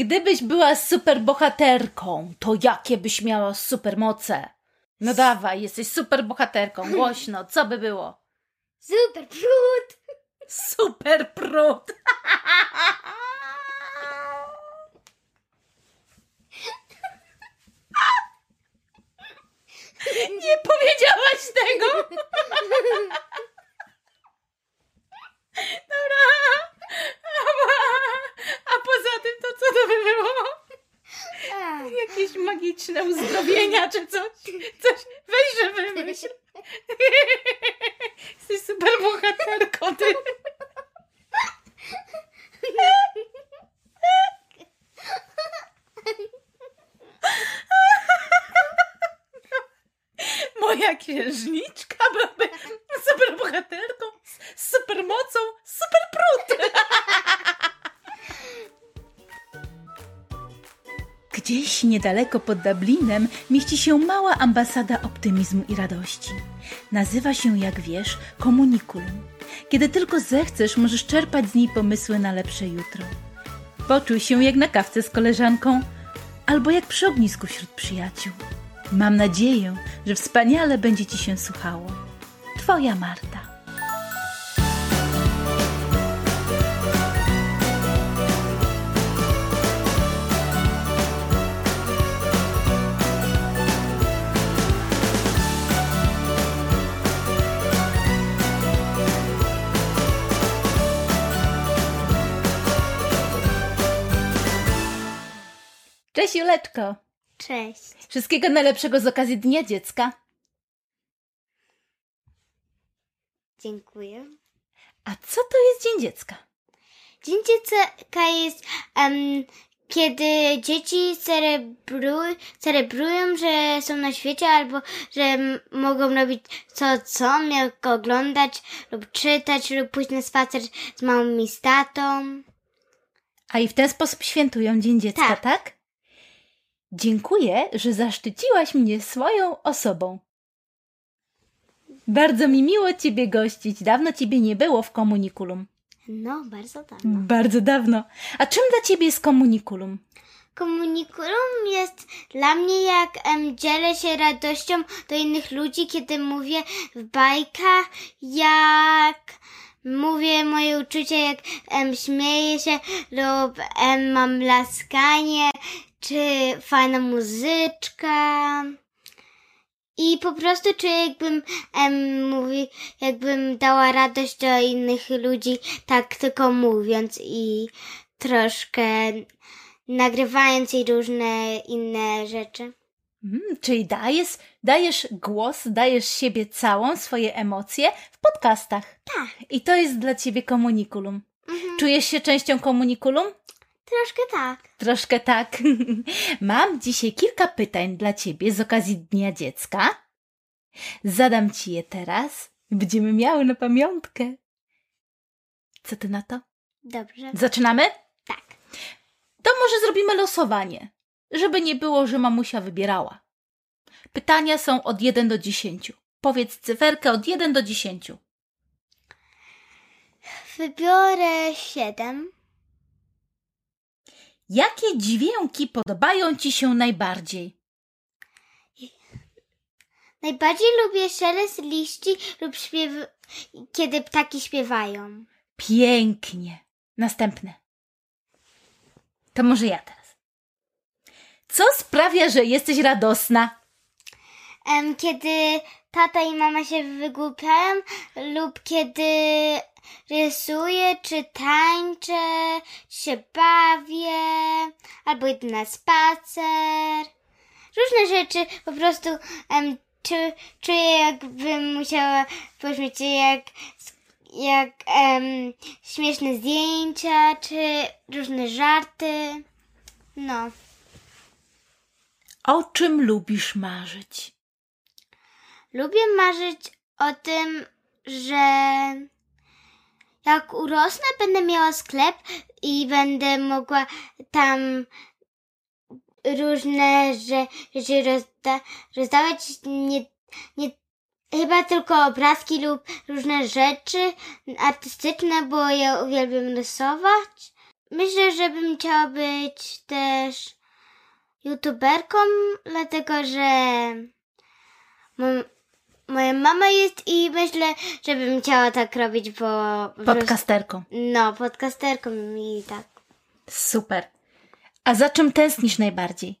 Gdybyś była superbohaterką, to jakie byś miała supermoce? No dawaj, jesteś superbohaterką, głośno, co by było? Super przód! Super prut! Nie powiedziałaś tego! Dobra. A poza tym to co to by było? Jakieś magiczne uzdrowienia czy coś? Coś weź, że wymyśl. Jesteś super bohaterką, ty. Moja księżniczka byłaby super bohaterką, z super mocą, Gdzieś niedaleko pod Dublinem mieści się mała ambasada optymizmu i radości. Nazywa się, jak wiesz, komunikulum. Kiedy tylko zechcesz, możesz czerpać z niej pomysły na lepsze jutro. Poczuj się jak na kawce z koleżanką albo jak przy ognisku wśród przyjaciół. Mam nadzieję, że wspaniale będzie Ci się słuchało. Twoja Marta. Cześć Juleczko! Cześć. Wszystkiego najlepszego z okazji Dnia Dziecka. Dziękuję. A co to jest Dzień Dziecka? Dzień dziecka jest, em, kiedy dzieci celebruj, celebrują, że są na świecie albo że mogą robić co co, jak oglądać lub czytać lub pójść na spacer z mamą i z tatą. A i w ten sposób świętują Dzień Dziecka, tak? Tak. Dziękuję, że zaszczyciłaś mnie swoją osobą. Bardzo mi miło Ciebie gościć. Dawno Ciebie nie było w komunikulum. No, bardzo dawno. Bardzo dawno. A czym dla Ciebie jest komunikulum? Komunikulum jest dla mnie jak em, dzielę się radością do innych ludzi, kiedy mówię w bajkach, jak mówię moje uczucia, jak em, śmieję się lub em, mam laskanie, czy fajna muzyczka. I po prostu czuję, jakbym em, mówi, jakbym dała radość do innych ludzi, tak tylko mówiąc i troszkę nagrywając i różne inne rzeczy. Mm, czyli dajesz, dajesz głos, dajesz siebie całą, swoje emocje w podcastach. Tak. I to jest dla Ciebie komunikulum. Mhm. Czujesz się częścią komunikulum? Troszkę tak. Troszkę tak. Mam dzisiaj kilka pytań dla Ciebie z okazji Dnia Dziecka. Zadam Ci je teraz. Będziemy miały na pamiątkę. Co Ty na to? Dobrze. Zaczynamy? Tak. To może zrobimy losowanie, żeby nie było, że mamusia wybierała. Pytania są od 1 do 10. Powiedz cyferkę od 1 do 10. Wybiorę siedem. Jakie dźwięki podobają Ci się najbardziej? Najbardziej lubię szelest liści lub śpiew, kiedy ptaki śpiewają. Pięknie. Następne. To może ja teraz. Co sprawia, że jesteś radosna? Em, kiedy tata i mama się wygłupiają lub kiedy rysuję, czy tańczę, się bawię, albo idę na spacer. Różne rzeczy po prostu em, czu, czuję, jakbym musiała pośmieć jak, jak em, śmieszne zdjęcia, czy różne żarty. No. O czym lubisz marzyć? Lubię marzyć o tym, że jak urosnę, będę miała sklep i będę mogła tam różne rzeczy rozda- rozdawać. Nie, nie, chyba tylko obrazki lub różne rzeczy artystyczne, bo ja uwielbiam rysować. myślę, że bym chciała być też youtuberką, dlatego że mo- moja mama jest i myślę, że bym chciała tak robić, bo Podcasterką. no, podcasterką i tak. Super. A za czym tęsknisz najbardziej?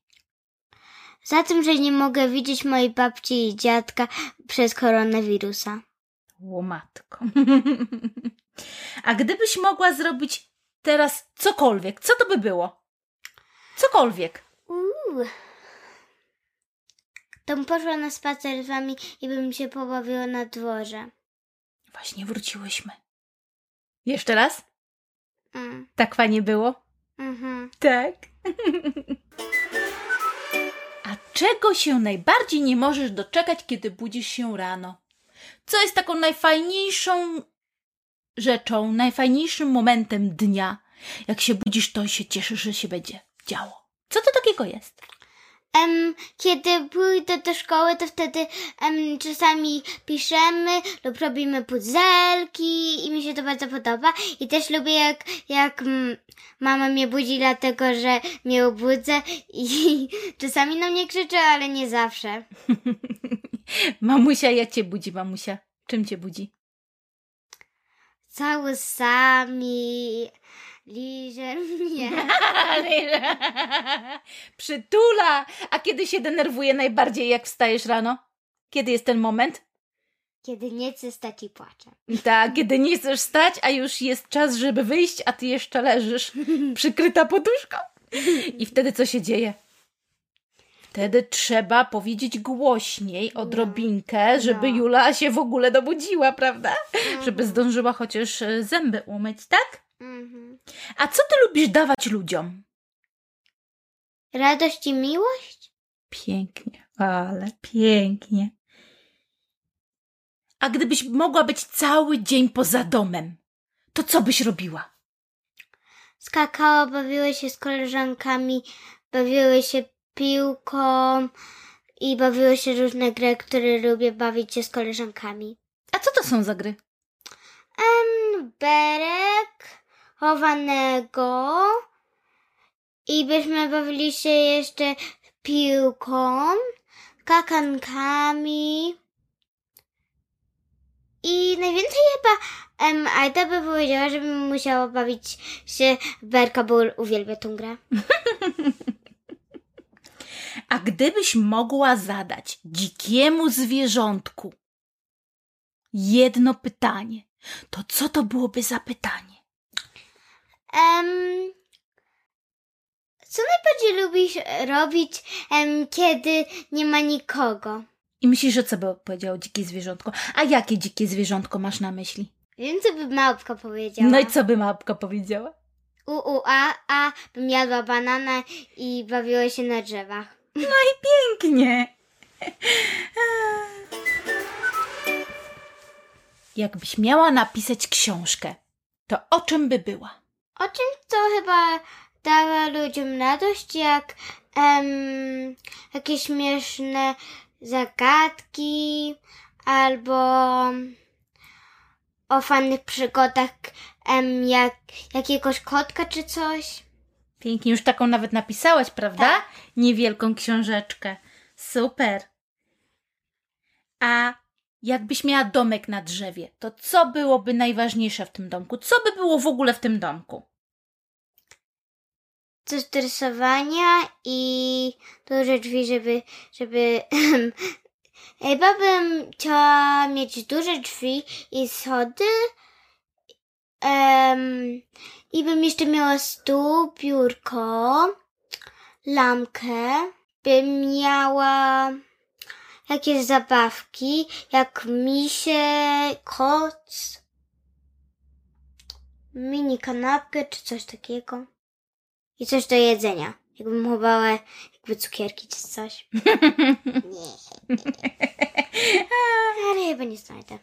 Za tym, że nie mogę widzieć mojej babci i dziadka przez koronawirusa. Łomatko. A gdybyś mogła zrobić teraz cokolwiek, co to by było? Cokolwiek. Uuu. To bym poszła na spacer z wami i bym się pobawiła na dworze. Właśnie wróciłyśmy. Jeszcze raz? Mm. Tak fajnie było? Mhm. Tak. A czego się najbardziej nie możesz doczekać, kiedy budzisz się rano? Co jest taką najfajniejszą rzeczą, najfajniejszym momentem dnia? Jak się budzisz, to się cieszysz, że się będzie działo. Co to takiego jest? Em, kiedy pójdę do szkoły, to wtedy em, czasami piszemy lub robimy pudzelki i mi się to bardzo podoba. I też lubię jak, jak mm, mama mnie budzi dlatego, że mnie obudzę i czasami na mnie krzyczy, ale nie zawsze. Mamusia, jak cię budzi, mamusia? Czym cię budzi? Całusami, liże mnie. Przytula! A kiedy się denerwuje najbardziej, jak wstajesz rano? Kiedy jest ten moment? Kiedy nie chcę stać i płaczę. Tak, kiedy nie chcesz stać, a już jest czas, żeby wyjść, a ty jeszcze leżysz przykryta poduszką. I wtedy co się dzieje? Wtedy trzeba powiedzieć głośniej, odrobinkę, żeby No. Jula się w ogóle dobudziła, prawda? Żeby zdążyła chociaż e, zęby umyć, tak? Mhm. A co ty lubisz dawać ludziom? Radość i miłość? Pięknie, ale pięknie. A gdybyś mogła być cały dzień poza domem, to co byś robiła? Skakała, bawiły się z koleżankami, bawiły się piłką i bawiły się różne gry, które lubię bawić się z koleżankami. A co to są za gry? Em, berek, chowanego i byśmy bawili się jeszcze piłką, kakankami i najwięcej chyba em, Aida by powiedziała, żebym musiała bawić się w berka, bo uwielbia tą grę. A gdybyś mogła zadać dzikiemu zwierzątku jedno pytanie, to co to byłoby za pytanie? Em, co najbardziej lubisz robić, em, kiedy nie ma nikogo? I myślisz, że co by odpowiedziało dzikie zwierzątko? A jakie dzikie zwierzątko masz na myśli? Wiem, co by małpka powiedziała. No i co by małpka powiedziała? U, u, a, a, bym jadła banana i bawiła się na drzewach. Pięknie. Jakbyś miała napisać książkę, to o czym by była? O czym to chyba dała ludziom radość, jak em, jakieś śmieszne zagadki, albo o fajnych przygodach, em, jak jakiegoś kotka czy coś. Pięknie, już taką nawet napisałaś, prawda? Tak. Niewielką książeczkę. Super. A jakbyś miała domek na drzewie, to co byłoby najważniejsze w tym domku? Co by było w ogóle w tym domku? Do rysowania i duże drzwi, żeby, żeby chyba bym chciała mieć duże drzwi i schody em, i bym jeszcze miała stół, biurko, lampkę, bym miała jakieś zabawki, jak misie, koc, mini kanapkę czy coś takiego. I coś do jedzenia. Jakbym chowała jakby cukierki czy coś. Nie. Ale chyba nie znajdę.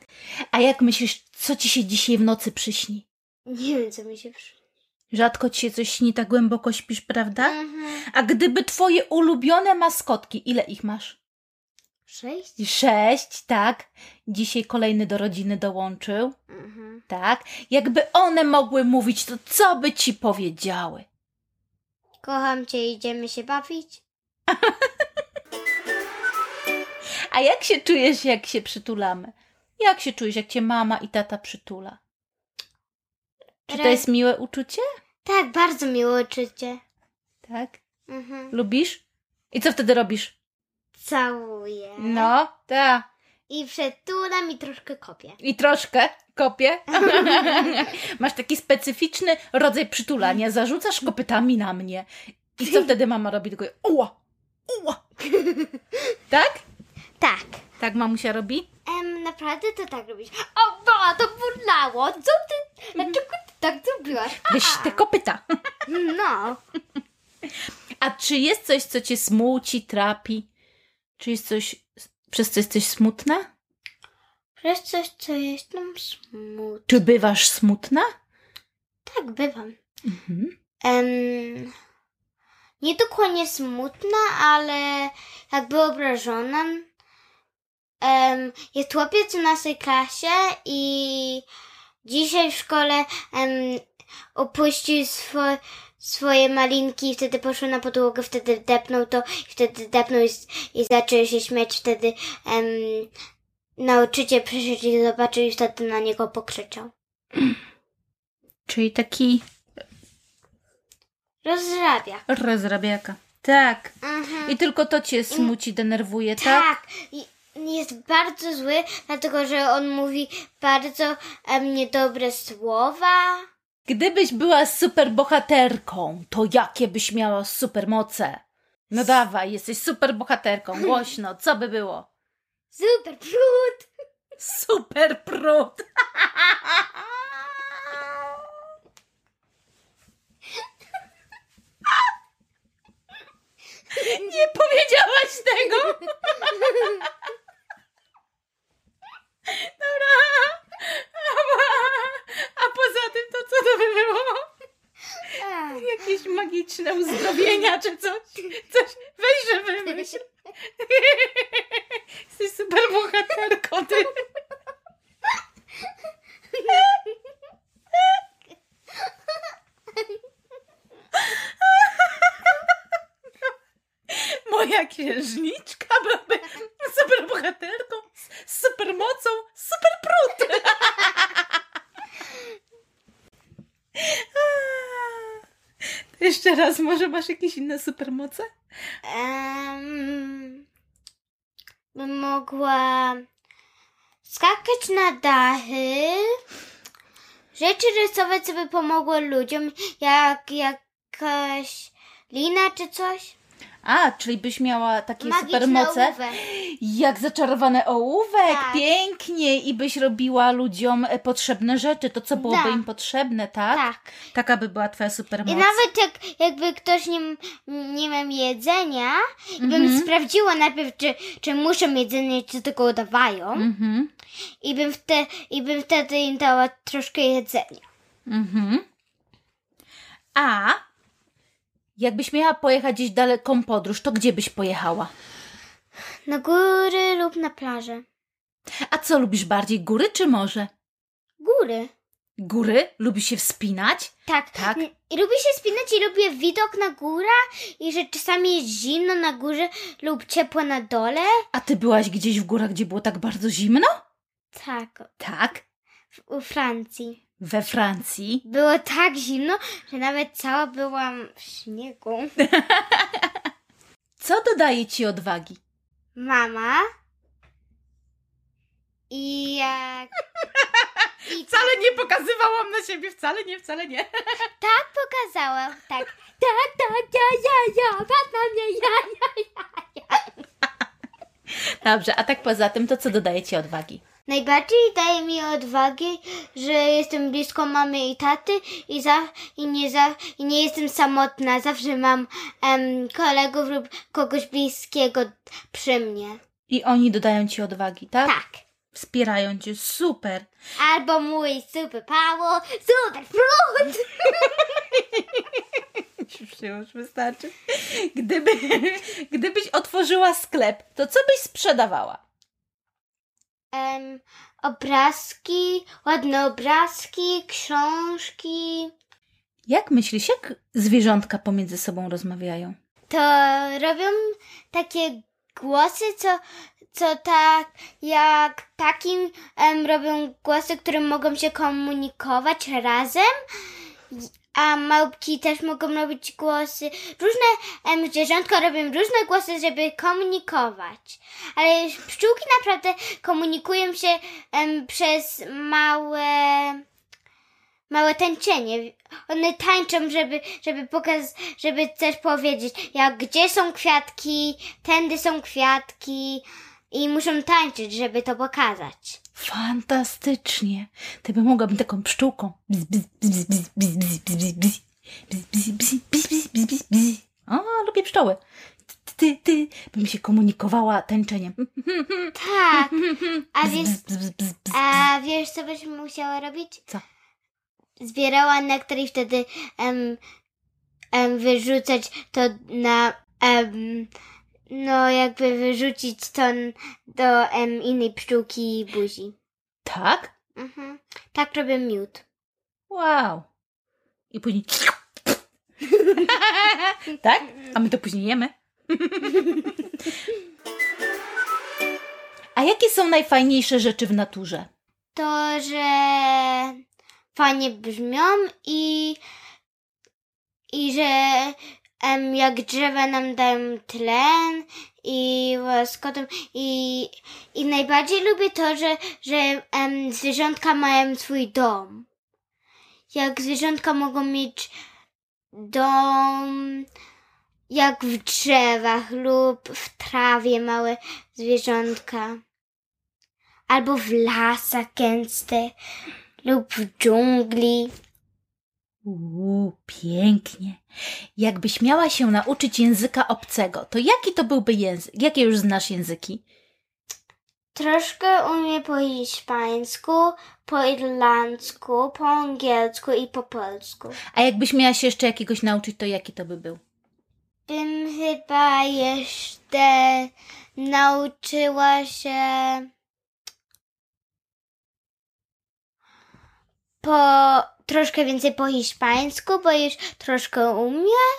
A jak myślisz, co ci się dzisiaj w nocy przyśni? Nie wiem, co mi się przy... Rzadko ci się coś śni, tak głęboko śpisz, prawda? Mhm. A gdyby twoje ulubione maskotki, ile ich masz? Sześć? Sześć, tak. Dzisiaj kolejny do rodziny dołączył. Mhm. Tak. Jakby one mogły mówić, to co by ci powiedziały? Kocham cię, idziemy się bawić. A jak się czujesz, jak się przytulamy? Jak się czujesz, jak cię mama i tata przytula? Czy to jest miłe uczucie? Tak, bardzo miłe uczucie. Tak. Mhm. Lubisz? I co wtedy robisz? Całuję. No, tak. I przetulam i troszkę kopię. I troszkę kopię. Masz taki specyficzny rodzaj przytulania. Zarzucasz kopytami na mnie. I co wtedy mama robi? Tylko uła, uła. Tak? Tak. Tak mamusia robi? Em, naprawdę to tak robisz. O, ba, to bolało. Co ty? Dlaczego ty tak zrobiłaś? Weź te kopyta. No. A czy jest coś, co cię smuci, trapi? Czy jest coś, przez co jesteś smutna? Przez coś, co jestem smutna. Czy bywasz smutna? Tak, bywam. Mhm. Em, nie dokładnie smutna, ale jakby obrażona. Em, jest chłopiec w naszej klasie i dzisiaj w szkole em, opuścił swo, swoje malinki i wtedy poszły na podłogę, wtedy depnął to i wtedy depnął i, i zaczął się śmiać. Wtedy em, nauczyciel przyszedł i zobaczył i wtedy na niego pokrzyczał. Czyli taki Rozrabia. rozrabiaka. Tak. Mhm. I tylko to cię smuci, denerwuje, tak? Tak, i jest bardzo zły, dlatego że on mówi bardzo em, niedobre słowa. Gdybyś była superbohaterką, to jakie byś miała supermoce? No dawaj, jesteś superbohaterką, głośno, co by było? Super brud. Super prut! Nie powiedziałaś tego! Dobra. A poza tym to co to by było? Jakieś magiczne uzdrowienia czy coś? Coś weź, że wymyśl. Jesteś super bohaterką, ty. Moja księżniczka byłaby super bohaterką, z super mocą, super prut. To jeszcze raz, może masz jakieś inne supermoce? Em, bym mogła skakać na dachy, rzeczy rysować, co by pomogło ludziom, jak jakaś lina czy coś. A, czyli byś miała takie Magiczne supermoce? ołówek. Jak zaczarowany ołówek, Tak. pięknie i byś robiła ludziom e, potrzebne rzeczy, to co byłoby Tak. im potrzebne, tak? Tak. Taka by była twoja supermoc. I nawet jak, jakby ktoś nie, nie miał jedzenia, i bym Mhm. sprawdziła najpierw, czy, czy muszą jedzenie, czy tylko dawają. Mhm, I, bym wte, I bym wtedy im dała troszkę jedzenia. mhm. A jakbyś miała pojechać gdzieś daleką podróż, to gdzie byś pojechała? Na góry lub na plażę. A co lubisz bardziej, góry czy morze? Góry. Góry? Lubisz się wspinać? Tak. Tak. I lubię się spinać i lubię widok na górę i że czasami jest zimno na górze lub ciepło na dole. A ty byłaś gdzieś w górach, gdzie było tak bardzo zimno? Tak. Tak. w- U Francji. We Francji. Było tak zimno, że nawet cała byłam w śniegu. Co dodaje ci odwagi? Mama. I jak... I Wcale nie pokazywałam na siebie, wcale nie, wcale nie. tak pokazałam, tak. Tak, tak, ja, ja, ja, mama mnie, ja, ja, ja, ja. Dobrze, a tak poza tym, to co dodaje ci odwagi? Najbardziej daje mi odwagi, że jestem blisko mamy i taty i, za, i, nie, za, i nie jestem samotna. Zawsze mam em, kolegów lub kogoś bliskiego przy mnie. I oni dodają ci odwagi, tak? Tak. Wspierają cię, super. Albo mój super power, super fruit. Już wystarczy. Gdyby, gdybyś otworzyła sklep, to co byś sprzedawała? Em, obrazki, ładne obrazki, książki. Jak myślisz, jak zwierzątka pomiędzy sobą rozmawiają? To robią takie głosy, co, co tak jak takim em, robią głosy, które mogą się komunikować razem. A małpki też mogą robić głosy. Różne em, zwierzątka robią różne głosy, żeby komunikować. Ale pszczółki naprawdę komunikują się em, przez małe małe tańczenie. One tańczą, żeby, żeby pokazać, żeby też powiedzieć, jak gdzie są kwiatki, tędy są kwiatki i muszą tańczyć, żeby to pokazać. Fantastycznie. Ty by mogła być taką pszczółką. O, lubię pszczoły. Ty, ty, bym się komunikowała tańczeniem. Tak. A wiesz, a wiesz co byś musiała robić? Co? Zbierała nektar i wtedy em, em, wyrzucać to na em, no jakby wyrzucić to n- do em, innej pszczółki buzi. Tak? Mhm. Tak robię miód. Wow. I później... tak? A my to później jemy. A jakie są najfajniejsze rzeczy w naturze? To, że fajnie brzmią i i że jak drzewa nam dają tlen i łaskotą i, i najbardziej lubię to, że, że em, zwierzątka mają swój dom. Jak zwierzątka mogą mieć dom jak w drzewach lub w trawie małe zwierzątka. Albo w lasach gęstych lub w dżungli. Uuu, pięknie. Jakbyś miała się nauczyć języka obcego, to jaki to byłby język? Jakie już znasz języki? Troszkę umiem po hiszpańsku, po irlandzku, po angielsku i po polsku. A jakbyś miała się jeszcze jakiegoś nauczyć, to jaki to by był? Bym chyba jeszcze nauczyła się po troszkę więcej po hiszpańsku, bo już troszkę umiem.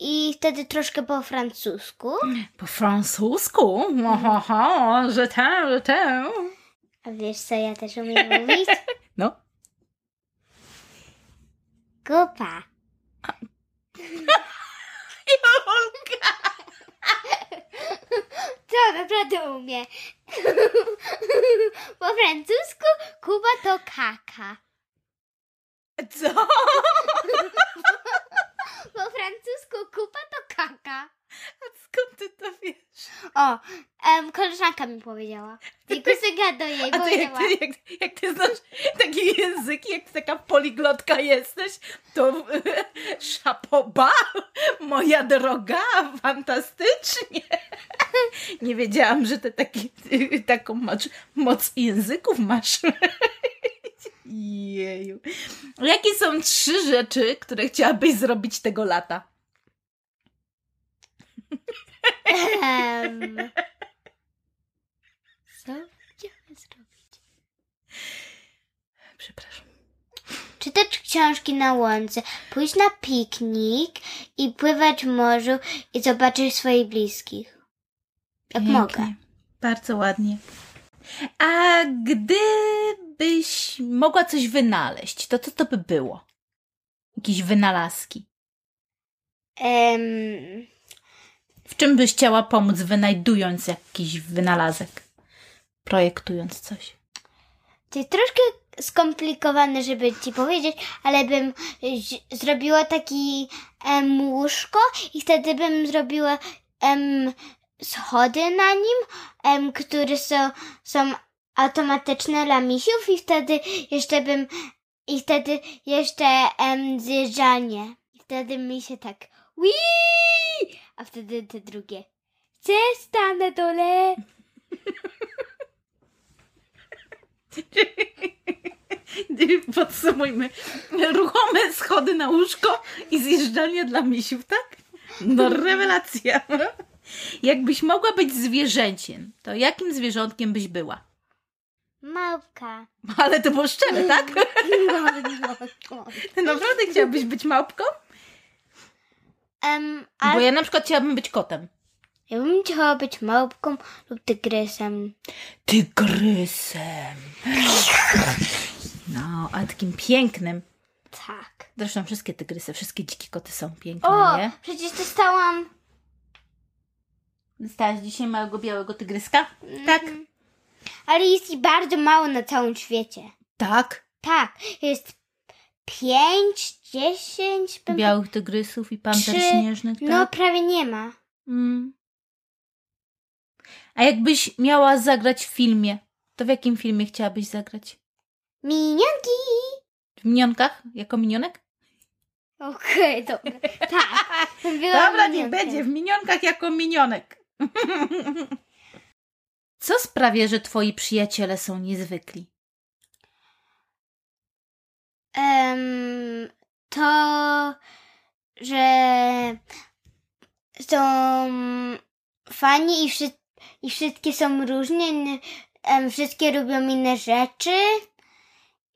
I wtedy troszkę po francusku. Po francusku? Oho, że tam, że tam. A wiesz co ja też umiem mówić? No. Kupa. Jolka! To naprawdę umie. Po francusku Kuba to kaka. Co? Po francusku Kuba to kaka. A skąd ty to wiesz? O, em, koleżanka mi powiedziała. I kusyga do jej A to jak powiedziała. ty, jak, jak ty znasz takie języki, jak ty taka poliglotka jesteś, to szapoba, moja droga, fantastycznie. Nie wiedziałam, że ty taki, taką masz, moc języków masz. Jeju. Jakie są trzy rzeczy, które chciałabyś zrobić tego lata? Co chciałam zrobić? Przepraszam. Czytać książki na łące, pójść na piknik i pływać w morzu i zobaczyć swoich bliskich. Jak Pięknie. mogę. Bardzo ładnie. A gdybyś mogła coś wynaleźć, to co to by było? Jakieś wynalazki. Em, W czym byś chciała pomóc, wynajdując jakiś wynalazek? Projektując coś. To jest troszkę skomplikowane, żeby ci powiedzieć, ale bym zrobiła taki em, łóżko i wtedy bym zrobiła em, schody na nim, em, które są, są automatyczne dla misiów i wtedy jeszcze bym i wtedy jeszcze em, zjeżdżanie. I wtedy mi się tak Wii! A wtedy te drugie. Cesta na dole. Podsumujmy. Ruchome schody na łóżko i zjeżdżalnia dla misiów, tak? No rewelacja. Jakbyś mogła być zwierzęciem, to jakim zwierzątkiem byś była? Małpka. Ale to było szczere, tak? No. Ty naprawdę chciałabyś być małpką? Bo ale ja na przykład chciałabym być kotem. ja bym chciała być małpką lub tygrysem. Tygrysem. No, ale takim pięknym. Tak. Zresztą wszystkie tygrysy, wszystkie dzikie koty są piękne, O, nie? przecież dostałam. Dostałaś dzisiaj małego białego tygryska? Tak. Ale jest ich bardzo mało na całym świecie. Tak. Tak, jest pięć, dziesięć. bym- Białych tygrysów i panter Trzy. śnieżnych, tak? No, prawie nie ma. Mm. A jakbyś miała zagrać w filmie, to w jakim filmie chciałabyś zagrać? Minionki. W minionkach? Jako minionek? Okej, dobra. Tak. Dobra, niech będzie. W minionkach jako minionek. Co sprawia, że twoi przyjaciele są niezwykli? Em, to, że są fani i, wszy, i wszystkie są różne, em, wszystkie lubią inne rzeczy.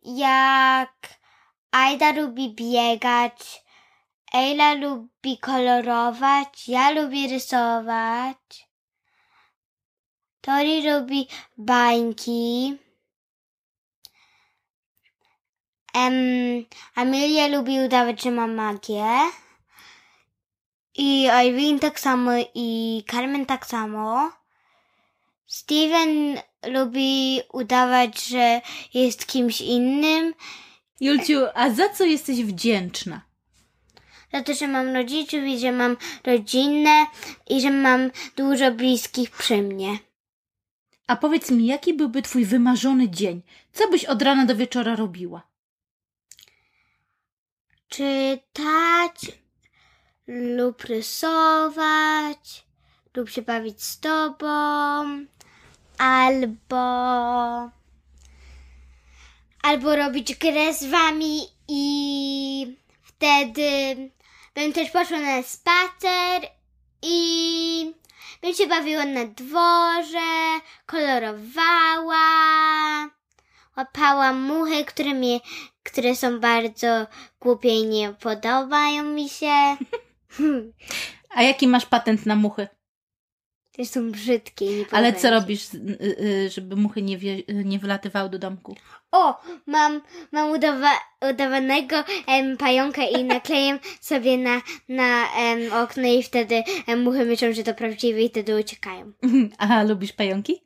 Jak Aida lubi biegać, Ejla lubi kolorować, ja lubię rysować. Tori lubi bańki. Em, Amelia lubi udawać, że ma magię. I Irene tak samo i Carmen tak samo. Steven lubi udawać, że jest kimś innym. Julciu, a za co jesteś wdzięczna? Za to, że mam rodziców i że mam rodzinę i że mam dużo bliskich przy mnie. A powiedz mi, jaki byłby twój wymarzony dzień? Co byś od rana do wieczora robiła? czytać lub rysować lub się bawić z tobą albo albo robić grę z wami i wtedy bym też poszła na spacer i bym się bawiła na dworze, kolorowała, łapała muchy, które mnie, które są bardzo głupie i nie podobają mi się. A jaki masz patent na muchy? Też są brzydkie i nie Ale co robisz, y, y, żeby muchy nie, wie, nie wylatywały do domku? O, mam, mam udawa, udawanego em, pająka i nakleję sobie na, na em, okno i wtedy em, muchy myślą, że to prawdziwe i wtedy uciekają. A lubisz pająki?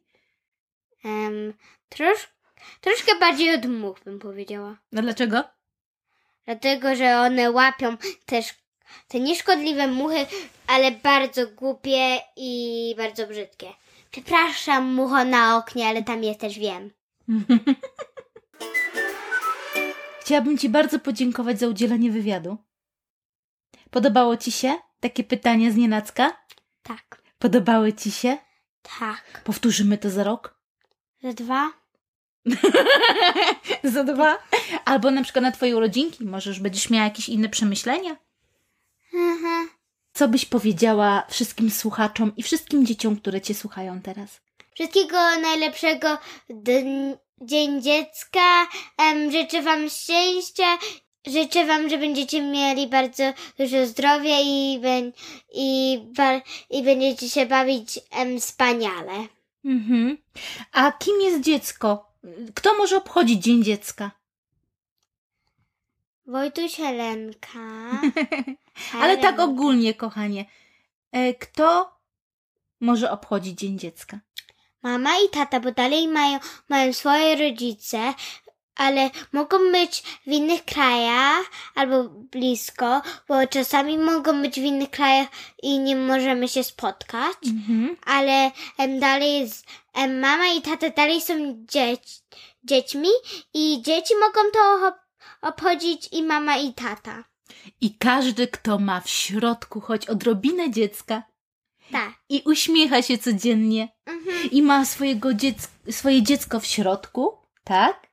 Em, trosz, troszkę bardziej od much bym powiedziała. No dlaczego? Dlatego, że one łapią też te nieszkodliwe muchy, ale bardzo głupie i bardzo brzydkie. Przepraszam, mucho na oknie, ale tam jesteś, wiem. Chciałabym Ci bardzo podziękować za udzielenie wywiadu. Podobało Ci się takie pytania z nienacka? Tak, Podobały Ci się? tak. Powtórzymy to za rok? Za dwa? za dwa? Albo na przykład na Twoje urodzinki. Możesz będziesz miała jakieś inne przemyślenia? Mhm. Co byś powiedziała wszystkim słuchaczom i wszystkim dzieciom, które Cię słuchają teraz? Wszystkiego najlepszego Dzień Dziecka. Życzę Wam szczęścia. Życzę Wam, że będziecie mieli bardzo dużo zdrowia i, i, i będziecie się bawić em, wspaniale. Mhm. A kim jest dziecko? Kto może obchodzić Dzień Dziecka? Wojtuś Helenka. Ale tak ogólnie, kochanie. E, Kto może obchodzić Dzień Dziecka? Mama i tata, bo dalej mają, mają swoje rodzice, ale mogą być w innych krajach albo blisko, bo czasami mogą być w innych krajach i nie możemy się spotkać, Mhm. ale em, dalej jest, em, mama i tata dalej są dzieć, dziećmi i dzieci mogą to ob- obchodzić i mama i tata. I każdy, kto ma w środku choć odrobinę dziecka Tak. i uśmiecha się codziennie Mhm. i ma swojego dziec- swoje dziecko w środku, tak?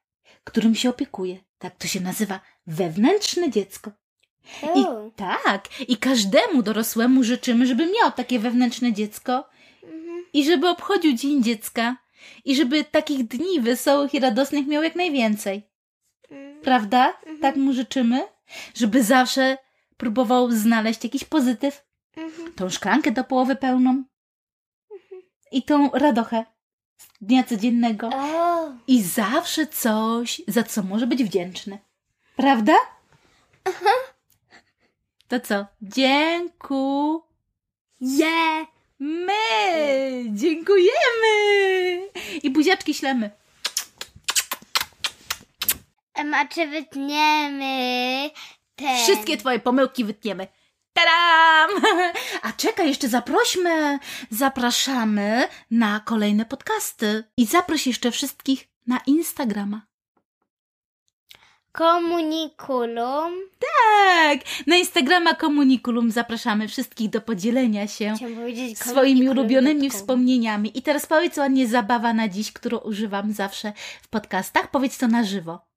którym się opiekuje. Tak to się nazywa wewnętrzne dziecko. I tak, i każdemu dorosłemu życzymy, żeby miał takie wewnętrzne dziecko Mhm. i żeby obchodził Dzień Dziecka i żeby takich dni wesołych i radosnych miał jak najwięcej. Mm. Prawda? Tak mu życzymy, żeby zawsze próbował znaleźć jakiś pozytyw, Mhm. tą szklankę do połowy pełną i tą radochę z dnia codziennego O. i zawsze coś, za co może być wdzięczny. Prawda? To co? Dziękuję. My dziękujemy i buziaczki ślemy. Em, A czy wytniemy ten... Wszystkie twoje pomyłki wytniemy. A czekaj, jeszcze zaprośmy, zapraszamy na kolejne podcasty i zaproś jeszcze wszystkich na Instagrama. Komunikulum. Tak, na Instagrama Komunikulum zapraszamy wszystkich do podzielenia się swoimi ulubionymi wspomnieniami. I teraz powiedz ładnie zabawa na dziś, którą używam zawsze w podcastach. Powiedz to na żywo.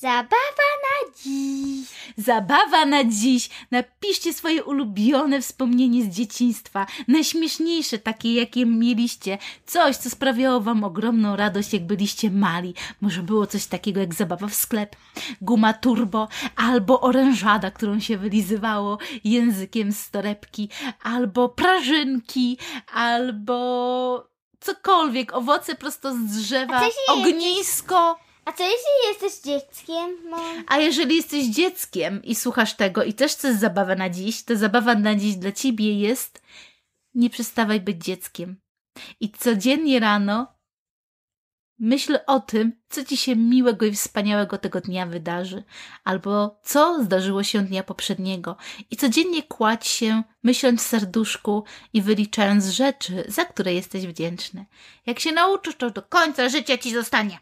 Zabawa na dziś. Zabawa na dziś. Napiszcie swoje ulubione wspomnienie z dzieciństwa. Najśmieszniejsze, takie jakie mieliście. Coś, co sprawiało wam ogromną radość, jak byliście mali. Może było coś takiego jak zabawa w sklep, guma turbo, albo orężada, którą się wylizywało językiem z torebki, albo prażynki, albo cokolwiek, owoce prosto z drzewa, ognisko. A co jeśli jesteś dzieckiem? Mam... A jeżeli jesteś dzieckiem i słuchasz tego i też chcesz zabawę na dziś, to zabawa na dziś dla ciebie jest nie przestawaj być dzieckiem. I codziennie rano myśl o tym, co ci się miłego i wspaniałego tego dnia wydarzy, albo co zdarzyło się dnia poprzedniego. I codziennie kładź się, myśląc w serduszku i wyliczając rzeczy, za które jesteś wdzięczny. Jak się nauczysz, to do końca życia ci zostanie.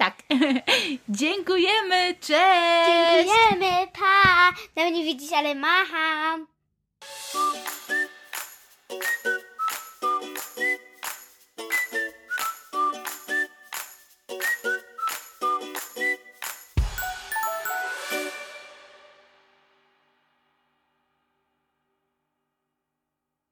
Tak. Dziękujemy, cześć! Dziękujemy, pa! Na mnie widzisz, ale macham.